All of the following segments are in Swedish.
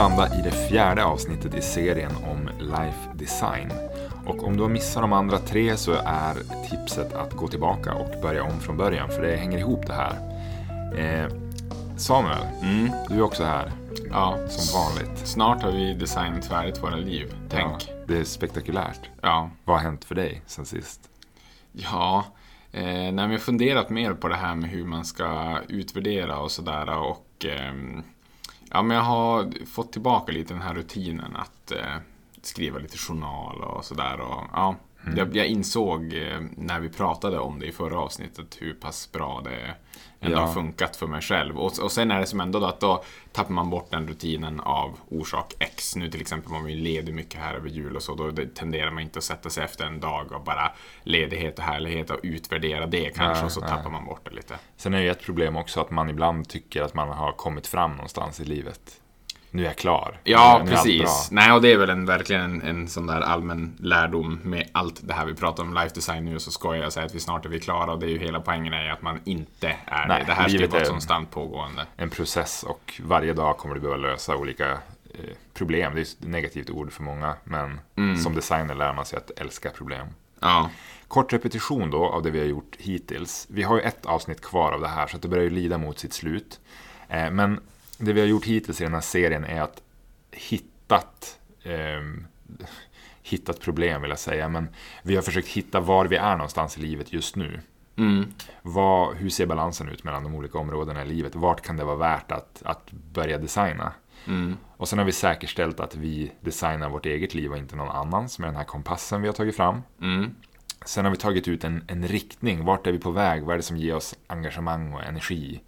landa i det fjärde avsnittet i serien om Life Design. Och om du har missat de andra tre så är tipset att gå tillbaka och börja om från början, för det hänger ihop det här. Eh, Samuel, Mm. du är också här, Ja, som vanligt. snart har vi designat färdigt våra liv. Tänk. Ja, det är spektakulärt. Ja. Vad har hänt för dig sen sist? Ja. Eh, men jag har funderat mer på det här med hur man ska utvärdera och sådär. Och ehm, ja, men jag har fått tillbaka lite den här rutinen att eh, skriva lite journal och sådär. Och, ja, jag, jag insåg eh, när vi pratade om det i förra avsnittet hur pass bra det ändå Ja. har funkat för mig själv. Och, och sen är det som ändå då att då tappar man bort den rutinen av orsak X. Nu till exempel om man är ledig mycket här över jul och så, då tenderar man inte att sätta sig efter en dag och bara ledighet och härlighet och utvärdera det kanske Nej, och så nej. tappar man bort det lite. Sen är ju ett problem också att man ibland tycker att man har kommit fram någonstans i livet. Nu är jag klar. Ja, nu precis. Nej, och det är väl en, verkligen en, en sån där allmän lärdom med allt det här vi pratar om life design nu, så skojar jag säga att vi snart är vi klara och det är ju hela poängen är att man inte är Nej, det. Det här ska ju vara ett konstant pågående. en process och varje dag kommer du behöva lösa olika eh, problem. Det är ett negativt ord för många, men Mm. som designer lär man sig att älska problem. Ja, Kort repetition då av det vi har gjort hittills. Vi har ju ett avsnitt kvar av det här så att det börjar ju lida mot sitt slut. Eh, men det vi har gjort hittills i den här serien är att hittat ehm, hittat problem vill jag säga, men vi har försökt hitta var vi är någonstans i livet just nu. mm. Vad, hur ser balansen ut mellan de olika områdena i livet? Vart kan det vara värt att, att börja designa? Mm. Och sen har vi säkerställt att vi designar vårt eget liv och inte någon annans med den här kompassen vi har tagit fram. Mm. Sen har vi tagit ut en, en riktning. Vart är vi på väg? Vad är det som ger oss engagemang och energi?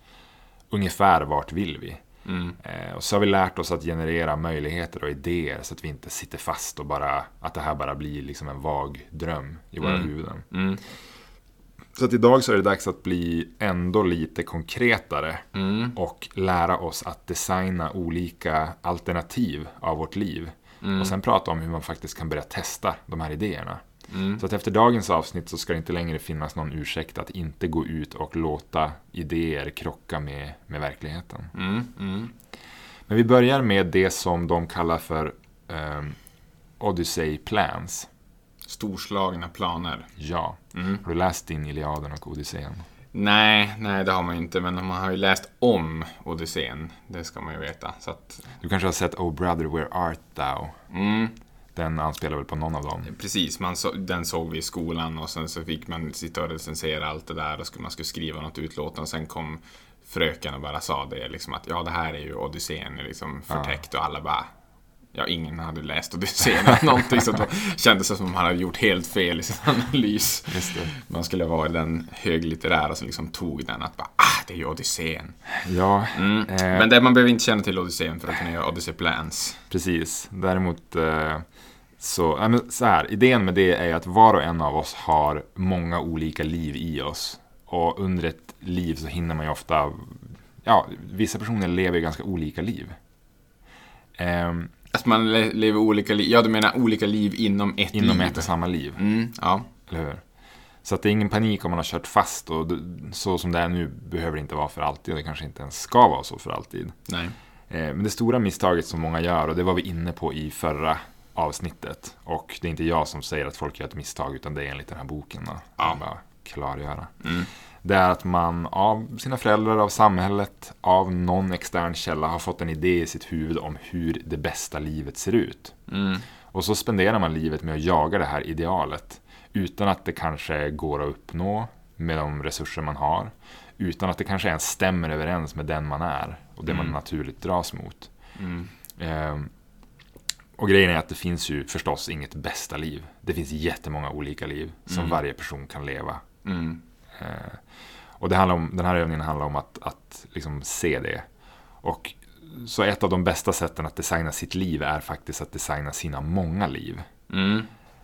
Ungefär vart vill vi? Mm. Eh, och så har vi lärt oss att generera möjligheter och idéer så att vi inte sitter fast och bara att det här bara blir liksom en vag dröm i våra Mm. huvuden. Mm. Så att idag så är det dags att bli ändå lite konkretare Mm. och lära oss att designa olika alternativ av vårt liv. Mm. Och sen prata om hur man faktiskt kan börja testa de här idéerna. Mm. Så att efter dagens avsnitt så ska det inte längre finnas någon ursäkt att inte gå ut och låta idéer krocka med, med verkligheten. Mm. Mm. Men vi börjar med det som de kallar för um, Odyssey Plans. Storslagna planer. Ja, Mm. har du läst din Iliaden och Odysseen? Nej, nej det har man ju inte, men man har ju läst om Odysseen. Det ska man ju veta. Att, Du kanske har sett Oh Brother Where Art Thou? mm. Den anspelar väl på någon av dem? Precis, man så, den såg vi i skolan och sen så fick man sitta och recensera allt det där och skulle, man skulle skriva något utlåtande och sen kom fröken och bara sa det liksom att ja det här är ju Odysseen liksom förtäckt och alla bara Ja, ingen hade läst Odysseen eller någonting så då kändes det som att man hade gjort helt fel i sin analys. Det. Man skulle vara den höglitterära som liksom tog den att bara ah, det är ju Odysseen. Ja, Mm. eh, Men det, man behöver inte känna till Odysseen för att kunna göra Odyssey Plans. precis. Däremot eh, så, men så här, idén med det är att var och en av oss har många olika liv i oss. Och under ett liv så hinner man ju ofta, ja, vissa personer lever ju ganska olika liv. Ehm, Att man le- lever olika liv, ja du menar olika liv inom ett inom liv? ett och samma liv. Mm, ja. Eller hur? Så att det är ingen panik om man har kört fast och så som det är nu behöver det inte vara för alltid och det kanske inte ens ska vara så för alltid. Nej. Eh, Men det stora misstaget som många gör och det var vi inne på i förra avsnittet och det är inte jag som säger att folk gör ett misstag utan det är enligt den här boken. Då. Ja. Bara klargöra. Mm. Det är att man av sina föräldrar, av samhället, av någon extern källa har fått en idé i sitt huvud om hur det bästa livet ser ut. Mm. Och så spenderar man livet med att jaga det här idealet. Utan att det kanske går att uppnå med de resurser man har. Utan att det kanske ens stämmer överens med den man är och det man Mm. naturligt dras mot. Mm. Ehm, och grejen är att det finns ju förstås inget bästa liv. Det finns jättemånga olika liv som Mm. varje person kan leva. Mm. Eh, och det handlar om, den här övningen handlar om att, att liksom se det. Och så ett av de bästa sätten att designa sitt liv är faktiskt att designa sina många liv.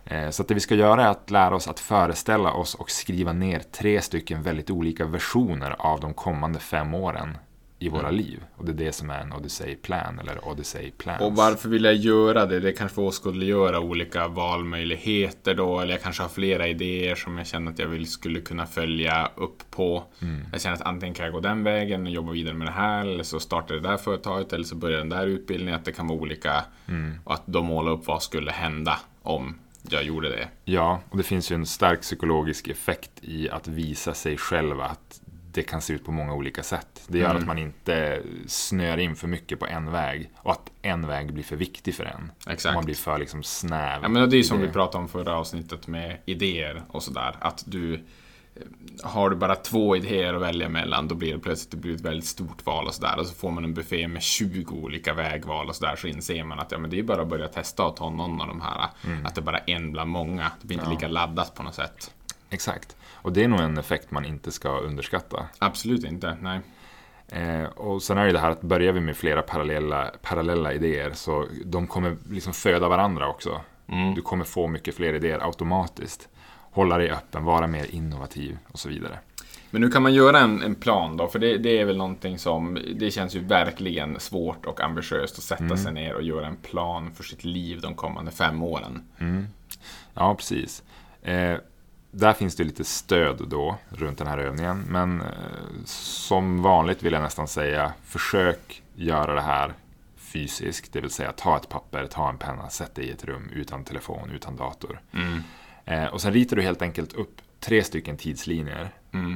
Mm. Eh, Så att det vi ska göra är att lära oss att föreställa oss och skriva ner tre stycken väldigt olika versioner av de kommande fem åren i våra liv. Och det är det som är en Odyssey Plan eller Odyssey Plans. Och varför vill jag göra det? Det kanske åskådliggöra olika valmöjligheter då, eller jag kanske har flera idéer som jag känner att jag vill, skulle kunna följa upp på. Mm. Jag känner att antingen kan jag gå den vägen och jobba vidare med det här, eller så startar det där företaget, eller så börjar den där utbildningen, att det kan vara olika. Mm. Och att de målar upp vad skulle hända om jag gjorde det. Ja, och det finns ju en stark psykologisk effekt i att visa sig själv att det kan se ut på många olika sätt. Det gör Mm. att man inte snör in för mycket på en väg och att en väg blir för viktig för en. Exakt. Man blir för liksom snäv. Ja, men det är ju som i vi pratade om förra avsnittet med idéer och sådär. Att du har du bara två idéer att välja mellan, då blir det plötsligt det blir ett väldigt stort val och sådär. Och så får man en buffé med 20 olika vägval och sådär, så inser man att ja, men det är bara att börja testa och ta någon av de här. Att det är bara en bland många. Det blir inte lika laddat på något sätt. Exakt. Och det är nog en effekt man inte ska underskatta. Absolut inte, nej. Eh, och sen är det det här att börjar vi med flera parallella, parallella idéer så de kommer liksom föda varandra också. Mm. Du kommer få mycket fler idéer automatiskt. Hålla dig öppen, vara mer innovativ och så vidare. Men nu kan man göra en, en plan då, för det, det är väl någonting som, det känns ju verkligen svårt och ambitiöst att sätta sig ner och göra en plan för sitt liv de kommande fem åren. Ja, precis. Eh, där finns det lite stöd då runt den här övningen. Men eh, som vanligt vill jag nästan säga, försök göra det här fysiskt. Det vill säga ta ett papper, ta en penna, sätt dig i ett rum utan telefon, utan dator. Eh, och sen ritar du helt enkelt upp tre stycken tidslinjer.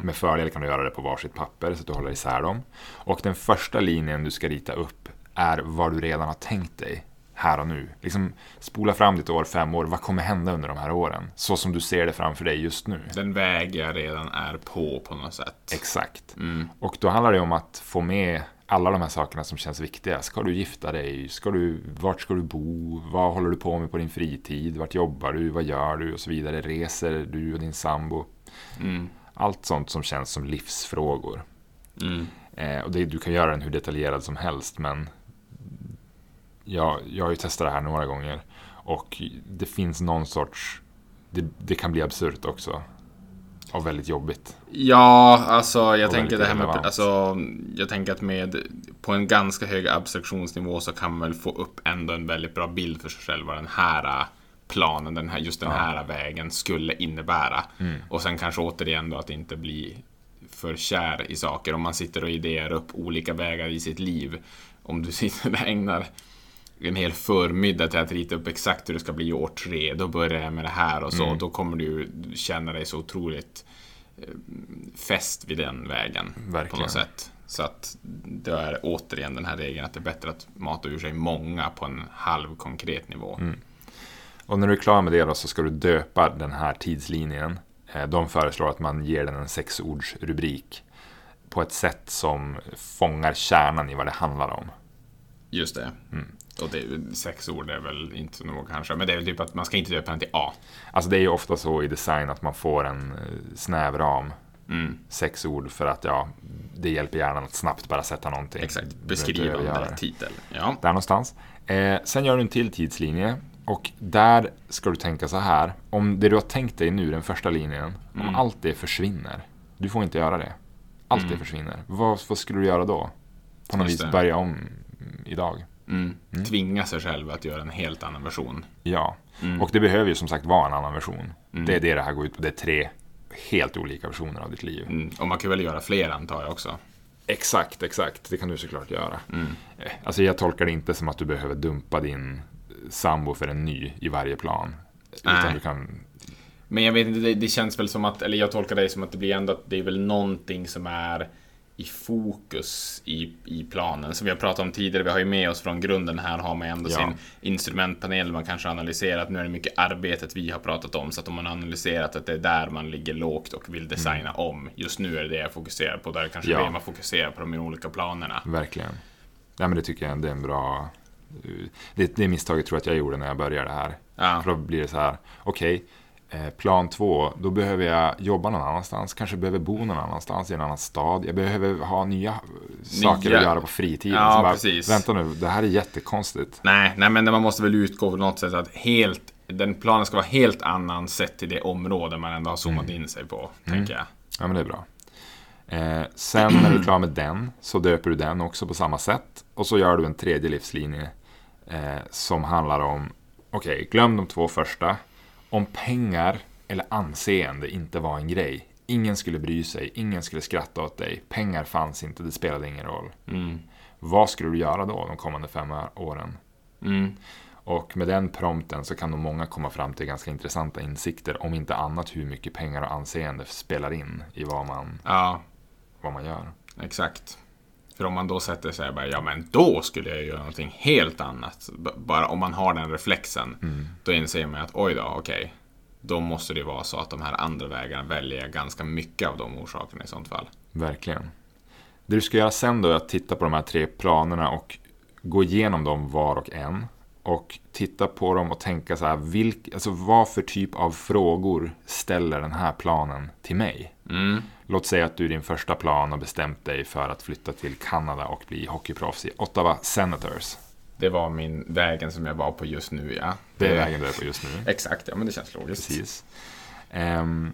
Med fördel kan du göra det på varsitt papper så att du håller isär dem. Och den första linjen du ska rita upp är vad du redan har tänkt dig här och nu. Liksom spola fram ditt år fem år. Vad kommer hända under de här åren? Så som du ser det framför dig just nu. Den väg jag redan är på på något sätt. Exakt. Och då handlar det om att få med alla de här sakerna som känns viktiga. Ska du gifta dig? Ska du, vart ska du bo? Vad håller du på med på din fritid? Vart jobbar du? Vad gör du? Och så vidare. Reser du och din sambo? Mm. Allt sånt som känns som livsfrågor. Mm. Eh, och det, du kan göra den hur detaljerad som helst, men jag, jag har ju testat det här några gånger. Och det finns någon sorts... Det, det kan bli absurt också. Och väldigt jobbigt. Ja, alltså jag Och tänker det här med, alltså, jag tänker att med, på en ganska hög abstraktionsnivå så kan man väl få upp ändå en väldigt bra bild för sig själv vad den här äh, planen, den här, just den här vägen skulle innebära. Mm. Och sen kanske återigen då att inte bli för kär i saker. Om man sitter och idéer upp olika vägar i sitt liv. Om du sitter och ägnar en hel förmiddag till att rita upp exakt hur det ska bli år tre. Då börjar jag med det här och så. Mm. Då kommer du känna dig så otroligt eh, fäst vid den vägen. På Verkligen. något sätt. Så att det är återigen den här regeln att det är bättre att mata ur sig många på en halv konkret nivå. Mm. Och när du är klar med det då så ska du döpa den här tidslinjen. Eh, De föreslår att man ger den en sexordsrubrik. På ett sätt som fångar kärnan i vad det handlar om. Just det. Mm. Och det är, sex ord är väl inte så nog kanske. Men det är väl typ att man ska inte döpa den till A. Alltså det är ju ofta så i design att man får en eh, snäv ram. Mm. Sex ord för att ja, det hjälper hjärnan att snabbt bara sätta någonting. Exakt. Beskrivande titel. Ja. Där någonstans. Eh, sen gör du en till tidslinje. Och där ska du tänka så här. Om det du har tänkt dig nu, den första linjen. Mm. Om allt det försvinner. Du får inte göra det. Allt det försvinner. Vad, vad skulle du göra då? På något Just vis det. börja om idag. Mm. Tvinga sig själv att göra en helt annan version. Ja. Mm. Och det behöver ju som sagt vara en annan version. Det är det det här går ut på. Det är tre helt olika versioner av ditt liv. Mm. Och man kan väl göra fler antar jag också. Exakt, exakt. Det kan du såklart göra. Mm. Eh, Alltså jag tolkar det inte som att du behöver dumpa din sambo för en ny i varje plan. Nej. Utan du kan... Men jag vet inte, det, det känns väl som att, eller jag tolkar det som att det blir ändå att det är väl någonting som är i fokus i, i planen. Som vi har pratat om tidigare, vi har ju med oss från grunden här har man ju ändå Ja. sin instrumentpanel man kanske analyserat. Nu är det mycket arbetet vi har pratat om, så att om man har analyserat att det är där man ligger lågt och vill designa om. Just nu är det det jag fokuserar på, där kanske Ja. det man fokuserar på de olika planerna. Verkligen. Ja, men det tycker jag det är en bra... Det, det misstaget tror jag att jag gjorde när jag började här. Ja. För då blir det så här, okej, eh, plan två, då behöver jag jobba någon annanstans, kanske behöver bo någon annanstans i en annan stad. Jag behöver ha nya eh, saker Nya- att göra på fritiden. Ja, bara, precis. Vänta nu, det här är jättekonstigt. Nej, nej, men man måste väl utgå på något sätt att helt, den planen ska vara helt annan sett till det område man ändå har zoomat in sig på, tänker jag. Ja, men det är bra. Eh, sen när du är klar med den så döper du den också på samma sätt. Och så gör du en tredje livslinje eh, som handlar om, okej, okay, glöm de två första. Om pengar eller anseende inte var en grej. Ingen skulle bry sig, ingen skulle skratta åt dig. Pengar fanns inte, det spelade ingen roll. Mm. Vad skulle du göra då de kommande fem åren? Mm. Och med den prompten så kan nog många komma fram till ganska intressanta insikter. Om inte annat hur mycket pengar och anseende spelar in i vad man, Ja, vad man gör. exakt. För om man då sätter sig och bara, ja men då skulle jag göra någonting helt annat. B- Bara om man har den reflexen. Då inser man att oj då, okej. Då måste det vara så att de här andra vägarna väljer jag ganska mycket av de orsakerna i sånt fall. Verkligen. Det du ska göra sen då är att titta på de här tre planerna och gå igenom dem var och en. Och titta på dem och tänka så här, vilk, alltså vad för typ av frågor ställer den här planen till mig? Mm. Låt säga att du i din första plan har bestämt dig för att flytta till Kanada och bli hockeyproffs i Ottawa Senators. Det var min vägen som jag var på just nu, ja. Det är vägen du är på just nu. Exakt, ja men det känns logiskt. Precis. Ehm,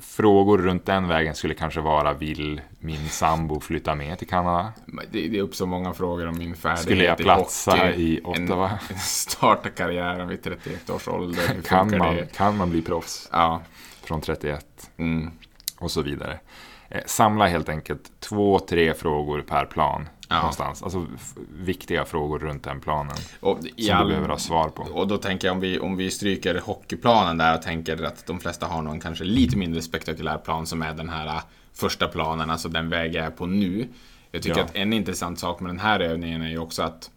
frågor runt den vägen skulle kanske vara, vill min sambo flytta med till Kanada? Det, det uppstår många frågor om min färdighet Skulle jag i platsa hockey. i Ottawa? En, starta karriären vid 31 års ålder. Kan man, det? kan man bli proffs Ja. från 31? Mm. Och så vidare. Eh, samla helt enkelt två, tre frågor per plan. Ja. Någonstans. Alltså viktiga frågor runt den planen. Och, Som du behöver ha svar på. och då tänker jag om vi, om vi stryker hockeyplanen där och tänker att de flesta har någon kanske lite mindre spektakulär plan som är den här äh, första planen, alltså den väg jag är på nu. Jag tycker Ja. att en intressant sak med den här övningen är ju också att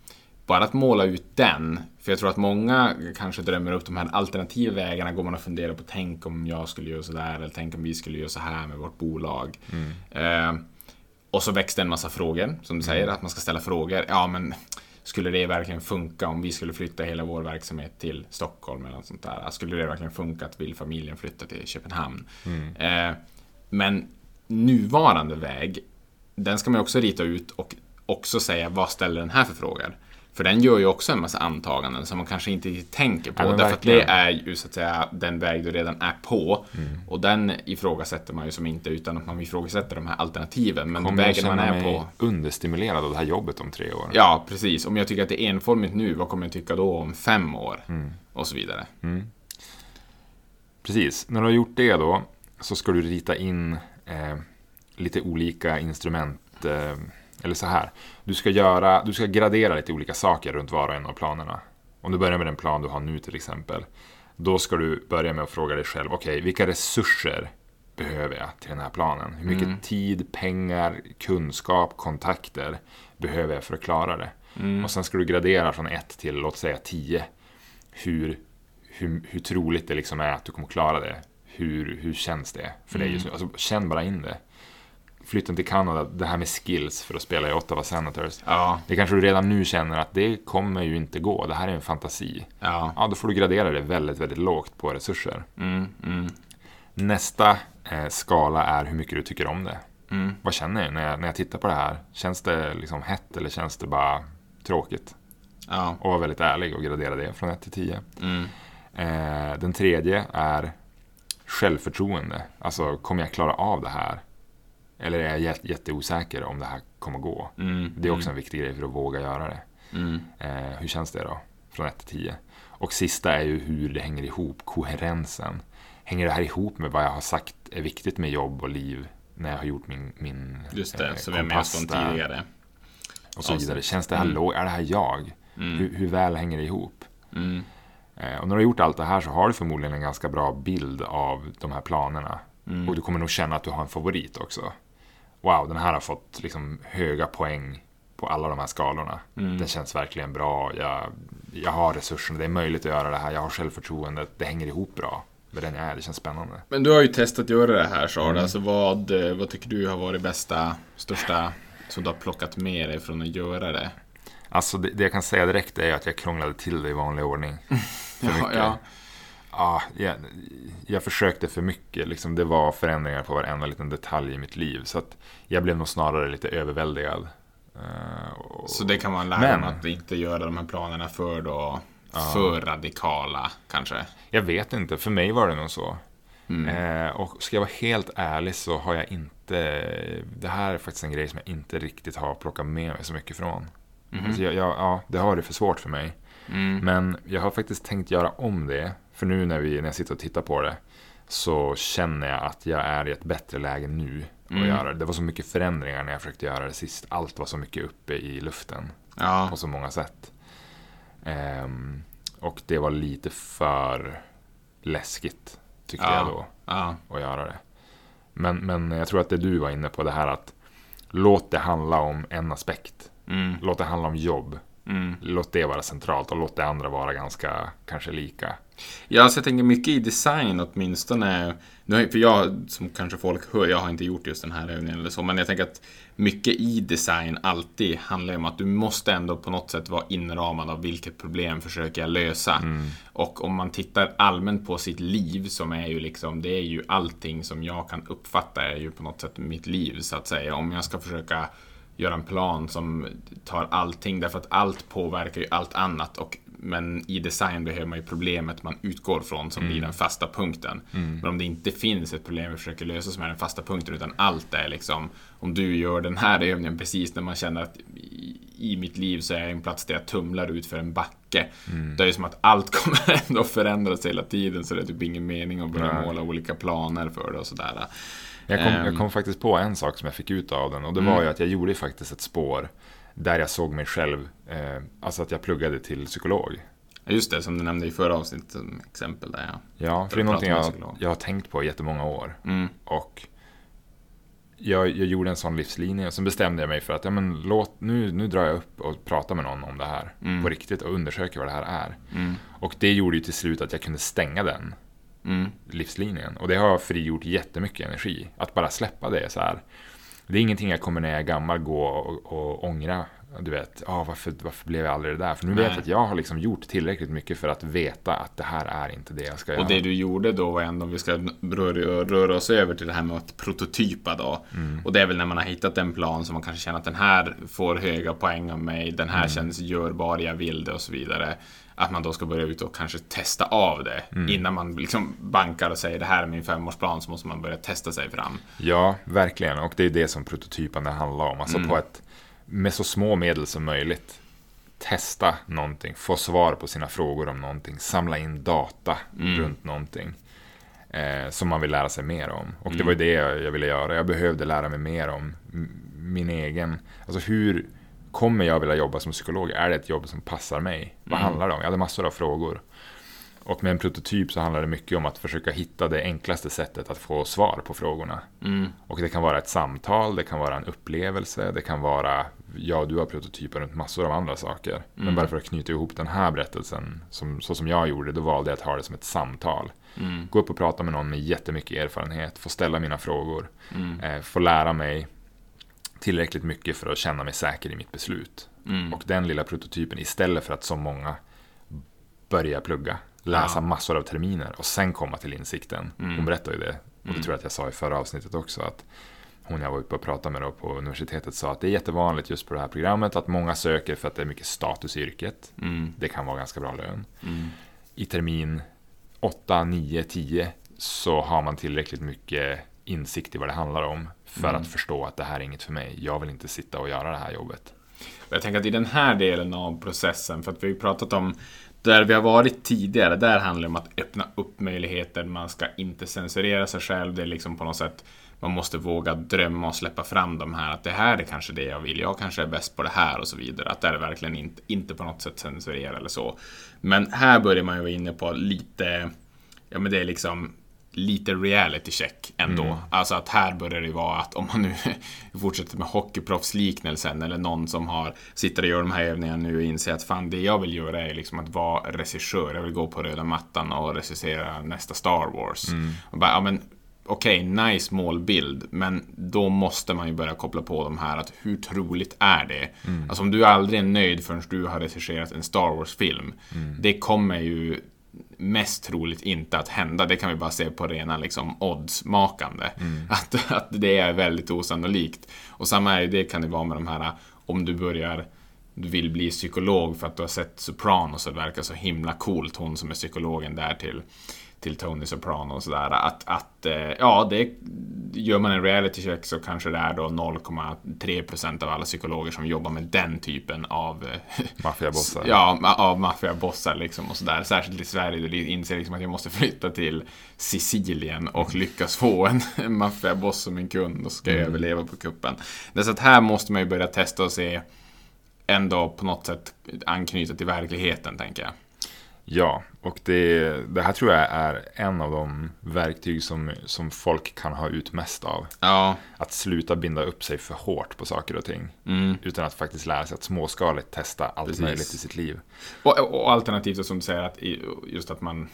bara att måla ut den, för jag tror att många kanske drömmer upp de här alternativa vägarna, går man och funderar på tänk om jag skulle göra sådär, eller tänk om vi skulle göra så här med vårt bolag. Eh, och så det en massa frågor, som du säger, att man ska ställa frågor. Ja, men skulle det verkligen funka om vi skulle flytta hela vår verksamhet till Stockholm eller något sånt där? Skulle det verkligen funka att vill familjen flytta till Köpenhamn? Eh, men nuvarande väg, den ska man också rita ut och också säga vad ställer den här för frågor? För den gör ju också en massa antaganden som man kanske inte tänker på. Ja, därför att det är ju så att säga den väg du redan är på. Mm. Och den ifrågasätter man ju som inte utan att man ifrågasätter de här alternativen. Men Kommer vägen man är mig på. understimulerad av det här jobbet om tre år? Ja, precis. Om jag tycker att det är enformigt nu, vad kommer jag tycka då om fem år? Mm. Och så vidare. Precis. När du har gjort det då så ska du rita in eh, lite olika instrument. Eh, eller så här. Du ska, göra, du ska gradera lite olika saker runt var och en av planerna. Om du börjar med den plan du har nu till exempel. Då ska du börja med att fråga dig själv. Okej, vilka resurser behöver jag till den här planen? Hur mycket tid, pengar, kunskap, kontakter behöver jag för att klara det? Och sen ska du gradera från 1 till, låt säga 10. Hur, hur, hur troligt det liksom är att du kommer klara det. Hur, hur känns det för dig just nu? Alltså, känn bara in det. Flytten till Kanada, det här med skills för att spela i Ottawa Senators. Ja, Det kanske du redan nu känner att det kommer ju inte gå. Det här är en fantasi. ja. Ja, då får du gradera det väldigt, väldigt lågt på resurser. Mm, mm, Nästa eh, skala är hur mycket du tycker om det. mm. Vad känner jag när, jag när jag tittar på det här? Känns det liksom hett eller känns det bara tråkigt? Ja. Och var väldigt ärlig och gradera det från 1 till 10. Mm. Eh, den tredje är självförtroende. Alltså, kommer jag klara av det här? Eller är jag jät- jätteosäker om det här kommer gå? Mm. Det är också en viktig grej för att våga göra det. Mm. Eh, hur känns det då? Från 1 till 10. Och sista är ju hur det hänger ihop, koherensen. Hänger det här ihop med vad jag har sagt är viktigt med jobb och liv när jag har gjort min, min Just det, eh, som med oss från tidigare. och så vidare. Känns det här, Mm. lo- är det här jag? Mm. Hur, hur väl hänger det ihop? Mm. Eh, och när du har gjort allt det här så har du förmodligen en ganska bra bild av de här planerna. Mm. Och du kommer nog känna att du har en favorit också. Wow, den här har fått liksom höga poäng på alla de här skalorna. Mm. Den känns verkligen bra. Jag, jag har resurserna, det är möjligt att göra det här. Jag har självförtroendet, det hänger ihop bra med den jag är. Det känns spännande. Men du har ju testat göra det här Sard. Mm. Alltså vad, eh, vad tycker du har varit bästa, största som du har plockat med dig från att göra det? Alltså det, det jag kan säga direkt är att jag krånglade till det i vanlig ordning. För Ja, mycket. ja. Ja, jag, jag försökte för mycket. Liksom, det var förändringar på varenda liten detalj i mitt liv. Så att jag blev nog snarare lite överväldigad. Eh, och- Så det kan man lära Men- att inte göra de här planerna för då, Ja. för radikala kanske. Jag vet inte, för mig var det nog så. Eh, och ska jag vara helt ärlig så har jag inte, det här är faktiskt en grej som jag inte riktigt har plockat med mig så mycket från. Mhm. Alltså jag, jag, ja, det har det för svårt för mig. Mm. Men jag har faktiskt tänkt göra om det. För nu när, vi, när jag sitter och tittar på det så känner jag att jag är i ett bättre läge nu att Mm. göra det. Det var så mycket förändringar när jag försökte göra det sist. Allt var så mycket uppe i luften Ja. på så många sätt. Ehm, och det var lite för läskigt, tyckte Ja. jag då, Ja. att göra det. Men, men jag tror att det du var inne på, det här att låt det handla om en aspekt. Mm. Låt det handla om jobb. Mm. Låt det vara centralt och låt det andra vara ganska, kanske lika. Ja, så jag tänker mycket i design åtminstone. För jag, som kanske folk hör, jag har inte gjort just den här övningen eller så, men jag tänker att mycket i design alltid handlar om att du måste ändå på något sätt vara inramad av vilket problem försöker jag lösa. Och om man tittar allmänt på sitt liv som är ju liksom, det är ju allting som jag kan uppfatta är ju på något sätt mitt liv så att säga. Om jag ska försöka göra en plan som tar allting därför att allt påverkar ju allt annat och men i design behöver man ju problemet man utgår från som blir den fasta punkten. Men om det inte finns ett problem vi försöker lösa som är den fasta punkten utan allt är liksom om du gör den här övningen precis när man känner att i, mitt liv så är jag en plats där jag tumlar ut för en backe. Det är ju som att allt kommer ändå förändras hela tiden så det är typ ingen mening att börja måla olika planer för det och sådär. Jag kom, jag Ehm. kom faktiskt på en sak som jag fick ut av den och det var ju att jag gjorde faktiskt ett spår där jag såg mig själv, eh, alltså att jag pluggade till psykolog. Just det, som du nämnde i förra avsnittet som exempel där ja. Ja, för det är någonting jag, jag har tänkt på i jättemånga år. Mm. Och jag, jag gjorde en sån livslinje och sen bestämde jag mig för att ja, men låt, nu, nu drar jag upp och pratar med någon om det här Mm. på riktigt och undersöker vad det här är. Mm. Och det gjorde ju till slut att jag kunde stänga den Mm. livslinjen. Och det har frigjort jättemycket energi. Att bara släppa det så här. Det är ingenting jag kommer när jag är gammal gå och, och ångra. Du vet, ah, varför, varför blev jag aldrig det där? För nu vet Nej. jag att jag har liksom gjort tillräckligt mycket för att veta att det här är inte det jag ska göra. Och det du gjorde då var ändå, om vi ska röra, röra oss över till det här med att prototypa då. Mm. Och det är väl när man har hittat en plan som man kanske känner att den här får höga poäng av mig, den här Mm. känns görbar, jag vill det och så vidare. Att man då ska börja ut och kanske testa av det. Mm. Innan man liksom bankar och säger det här är min femårsplan så måste man börja testa sig fram. Ja, verkligen. Och det är det som prototypande handlar om. Alltså Mm. på ett, med så små medel som möjligt. Testa någonting, få svar på sina frågor om någonting, samla in data Mm. runt någonting. Eh, som man vill lära sig mer om. Och Mm. det var ju det jag, jag ville göra. Jag behövde lära mig mer om min egen, alltså hur kommer jag vilja jobba som psykolog? Är det ett jobb som passar mig? Vad Mm. handlar det om? Jag hade massor av frågor. Och med en prototyp så handlar det mycket om att försöka hitta det enklaste sättet att få svar på frågorna. Mm. Och det kan vara ett samtal, det kan vara en upplevelse, det kan vara, ja du har prototyper runt massor av andra saker. Men Mm. bara för att knyta ihop den här berättelsen, som, så som jag gjorde, då valde jag att ha det som ett samtal. Mm. Gå upp och prata med någon med jättemycket erfarenhet, få ställa mina frågor, Mm. eh, få lära mig tillräckligt mycket för att känna mig säker i mitt beslut. Mm. Och den lilla prototypen, istället för att så många börja plugga, läsa Ja. massor av terminer och sen komma till insikten. Mm. Hon berättade ju det, och det Mm. tror jag att jag sa i förra avsnittet också, att hon jag var uppe och pratade med då på universitetet sa att det är jättevanligt just på det här programmet att många söker för att det är mycket status i yrket. Mm. Det kan vara ganska bra lön. Mm. I termin 8, 9, 10 så har man tillräckligt mycket insikt i vad det handlar om för Mm. att förstå att det här är inget för mig. Jag vill inte sitta och göra det här jobbet. Jag tänker att i den här delen av processen, för att vi har ju pratat om där vi har varit tidigare, där handlar det om att öppna upp möjligheter. Man ska inte censurera sig själv. Det är liksom på något sätt, man måste våga drömma och släppa fram de här. Att det här är kanske det jag vill. Jag kanske är bäst på det här och så vidare. Att det är verkligen inte, inte på något sätt censurera eller så. Men här börjar man ju vara inne på lite, ja men det är liksom lite reality check ändå. Mm. Alltså att här börjar det vara att om man nu fortsätter med hockeyproffsliknelsen eller någon som har sitter och gör de här övningarna nu och inser att fan det jag vill göra är liksom att vara regissör. Jag vill gå på röda mattan och regissera nästa Star Wars. Och bara, ja, men Okej, nice målbild, men då måste man ju börja koppla på de här att hur troligt är det? Alltså om du aldrig är nöjd förrän du har regisserat en Star Wars-film, det kommer ju mest troligt inte att hända. Det kan vi bara se på rena liksom, oddsmakande. Att, att det är väldigt osannolikt. Och samma är det kan det vara med de här, om du börjar du vill bli psykolog för att du har sett Sopranos och det verkar så himla coolt, hon som är psykologen där till till Tony Soprano och sådär. Att, att eh, ja, det, gör man en reality check så kanske det är då 0,3% av alla psykologer som jobbar med den typen av eh, Maffiabossar. Ja, av maffiabossar liksom och sådär. Särskilt i Sverige, du inser liksom att jag måste flytta till Sicilien och lyckas få en maffiaboss som en kund och ska mm. överleva på kuppen. Så att här måste man ju börja testa och se ändå på något sätt anknyta till verkligheten, tänker jag. Ja, och det, det här tror jag är en av de verktyg som, som folk kan ha ut mest av. Ja. Att sluta binda upp sig för hårt på saker och ting. Mm. Utan att faktiskt lära sig att småskaligt testa allt Precis. möjligt i sitt liv. Och, och alternativt som du säger, att just att man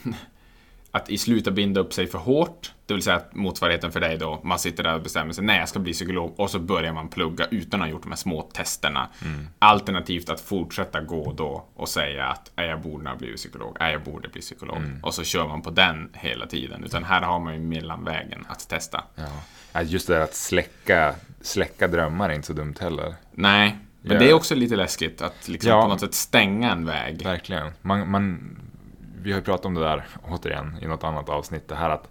att i slutet binda upp sig för hårt. Det vill säga att motsvarigheten för dig då, man sitter där och bestämmer sig, nej jag ska bli psykolog och så börjar man plugga utan att ha gjort de här små testerna. Mm. Alternativt att fortsätta gå då och säga att jag borde ha blivit psykolog, jag borde bli psykolog. Mm. Och så kör man på den hela tiden. Utan här har man ju mellanvägen att testa. Ja. Just det där att släcka, släcka drömmar är inte så dumt heller. Nej, men det är också lite läskigt att liksom ja, på något sätt stänga en väg. Verkligen. Man, man, vi har ju pratat om det där, återigen, i något annat avsnitt. Det här att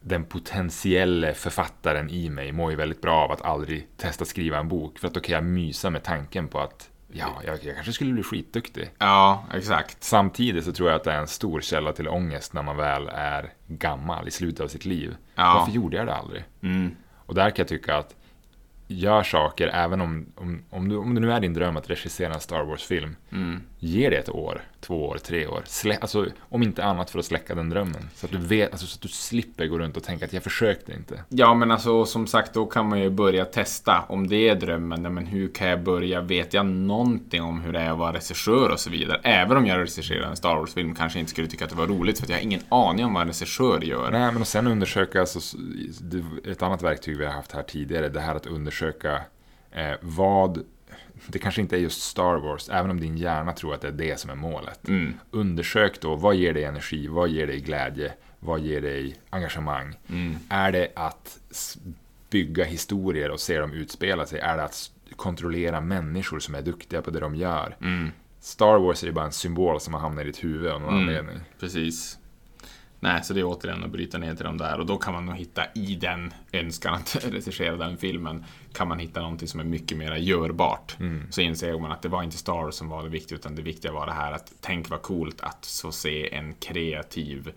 den potentiella författaren i mig mår ju väldigt bra av att aldrig testa skriva en bok. För att då kan jag mysa med tanken på att ja, jag, jag kanske skulle bli skitduktig. Ja, exakt. Samtidigt så tror jag att det är en stor källa till ångest när man väl är gammal i slutet av sitt liv. Ja. Varför gjorde jag det aldrig? Mm. Och där kan jag tycka att gör saker, även om, om, om, du, om det nu är din dröm att regissera en Star Wars-film, mm. Ge det ett år, två år, tre år. Slä, alltså, om inte annat för att släcka den drömmen. Så att, du vet, alltså, så att du slipper gå runt och tänka att jag försökte inte. Ja, men alltså som sagt, då kan man ju börja testa. Om det är drömmen, men hur kan jag börja? Vet jag någonting om hur det är att vara regissör och så vidare? Även om jag regisserar en Star Wars-film kanske inte skulle tycka att det var roligt, för jag har ingen aning om vad en regissör gör. Nej, men och sen undersöka, alltså, ett annat verktyg vi har haft här tidigare, det här att undersöka eh, vad det kanske inte är just Star Wars, även om din hjärna tror att det är det som är målet. Mm. Undersök då, vad ger dig energi, vad ger dig glädje, vad ger dig engagemang? Mm. Är det att bygga historier och se dem utspela sig? Är det att kontrollera människor som är duktiga på det de gör? Mm. Star Wars är ju bara en symbol som har hamnat i ditt huvud av någon mm. anledning. Precis. Nej, så det är återigen att bryta ner till de där och då kan man nog hitta i den önskan att regissera den filmen kan man hitta någonting som är mycket mer görbart. Mm. Så inser man att det var inte Star som var det viktiga utan det viktiga var det här att tänk vad coolt att få se en kreativ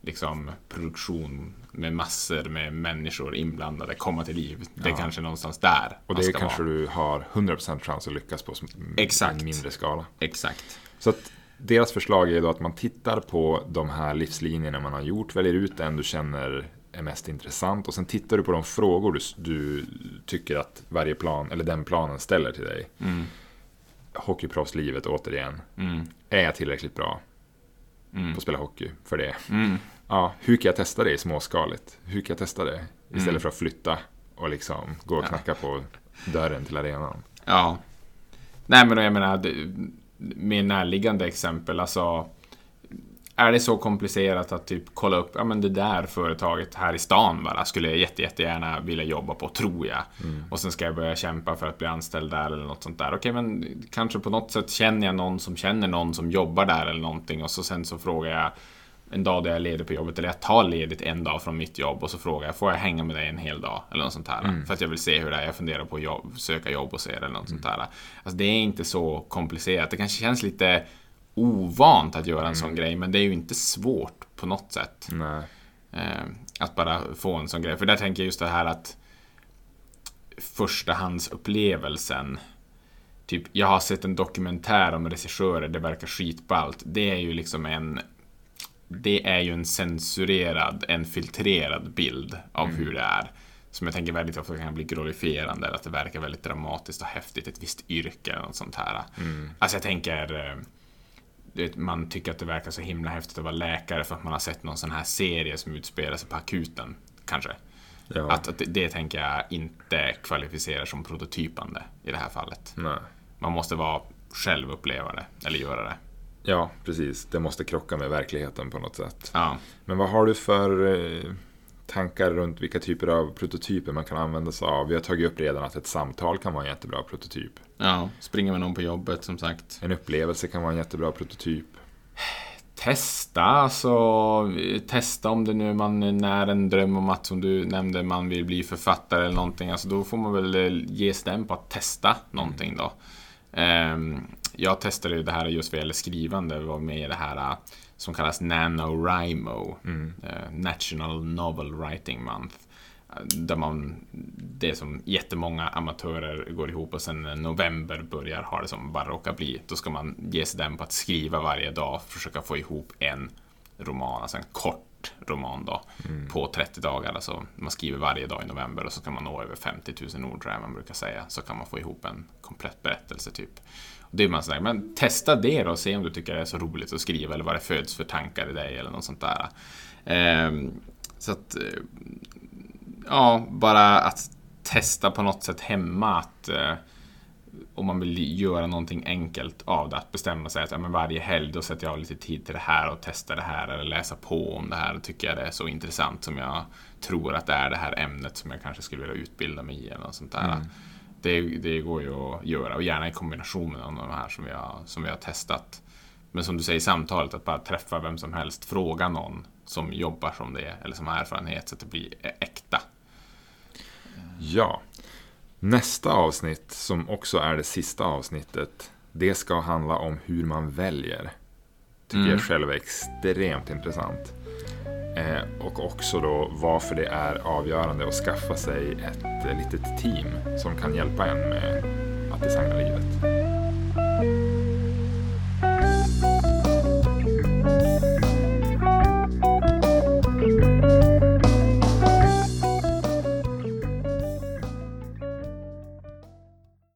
liksom, produktion med massor med människor inblandade komma till liv. Det är ja. kanske någonstans där Och det kanske vara. du har 100% chans att lyckas på Exakt. en mindre skala. Exakt. Så att deras förslag är då att man tittar på de här livslinjerna man har gjort, väljer ut den du känner är mest intressant och sen tittar du på de frågor du, du tycker att varje plan, eller den planen ställer till dig. Mm. Hockeyproffslivet återigen. Mm. Är jag tillräckligt bra mm. på att spela hockey för det? Mm. Ja, hur kan jag testa det i småskaligt? Hur kan jag testa det? Istället mm. för att flytta och liksom gå och knacka ja. på dörren till arenan. Ja. Nej men jag menar, mer närliggande exempel. Alltså, är det så komplicerat att typ kolla upp, ja men det där företaget här i stan bara skulle jag jätte, jättegärna vilja jobba på, tror jag. Mm. Och sen ska jag börja kämpa för att bli anställd där eller något sånt där. Okej, men kanske på något sätt känner jag någon som känner någon som jobbar där eller någonting och så sen så frågar jag en dag där jag är ledig på jobbet, eller jag tar ledigt en dag från mitt jobb och så frågar jag, får jag hänga med dig en hel dag? Eller något sånt här. Mm. För att jag vill se hur det är, jag funderar på att jobb, söka jobb och se det eller något mm. sånt här. Alltså det är inte så komplicerat. Det kanske känns lite ovant att göra en mm. sån grej, men det är ju inte svårt på något sätt. Eh, att bara få en sån grej. För där tänker jag just det här att förstahandsupplevelsen Typ, jag har sett en dokumentär om regissörer, det verkar skitballt. Det är ju liksom en det är ju en censurerad, en filtrerad bild av mm. hur det är. Som jag tänker väldigt ofta kan bli glorifierande, eller att det verkar väldigt dramatiskt och häftigt, ett visst yrke eller något sånt här. Mm. Alltså jag tänker, eh, man tycker att det verkar så himla häftigt att vara läkare för att man har sett någon sån här serie som utspelar sig på akuten, kanske. Ja. Att, att det, det, tänker jag inte kvalificerar som prototypande i det här fallet. Nej. Man måste vara själv uppleva det, eller göra det. Ja, precis. Det måste krocka med verkligheten på något sätt. Ja. Men vad har du för eh, tankar runt vilka typer av prototyper man kan använda sig av. Vi har tagit upp redan att ett samtal kan vara en jättebra prototyp. Ja, springa med någon på jobbet som sagt. En upplevelse kan vara en jättebra prototyp. Testa, alltså testa om det nu man när en dröm om att som du nämnde man vill bli författare eller någonting. Alltså då får man väl eh, ge stäm på att testa någonting då. Um, jag testade ju det här just vad gäller skrivande, var med i det här eh, som kallas NaNoWriMo, mm. uh, National Novel Writing Month. Där man, det är som jättemånga amatörer går ihop och sen när november börjar ha det som bara råkar bli. Då ska man ge sig den på att skriva varje dag, försöka få ihop en roman, alltså en kort roman då, mm. på 30 dagar. Alltså man skriver varje dag i november och så kan man nå över 50 000 ord, tror jag man brukar säga. Så kan man få ihop en komplett berättelse typ. Och det är man sådär, men testa det då och se om du tycker det är så roligt att skriva eller vad det föds för tankar i dig eller något sånt där. Eh, så att eh, ja, bara att testa på något sätt hemma att eh, om man vill göra någonting enkelt av det, att bestämma sig att ja, men varje helg då sätter jag av lite tid till det här och testar det här eller läsa på om det här. Då tycker jag det är så intressant som jag tror att det är det här ämnet som jag kanske skulle vilja utbilda mig i eller något sånt där. Mm. Det, det, går ju att göra och gärna i kombination med de här som vi, har, som vi har testat. Men som du säger i samtalet, att bara träffa vem som helst, fråga någon som jobbar som det eller som har erfarenhet så att det blir äkta. Ja. Nästa avsnitt, som också är det sista avsnittet, det ska handla om hur man väljer. Tycker mm. jag själv är extremt intressant. Eh, och också då varför det är avgörande att skaffa sig ett eh, litet team som kan hjälpa en med att designa livet.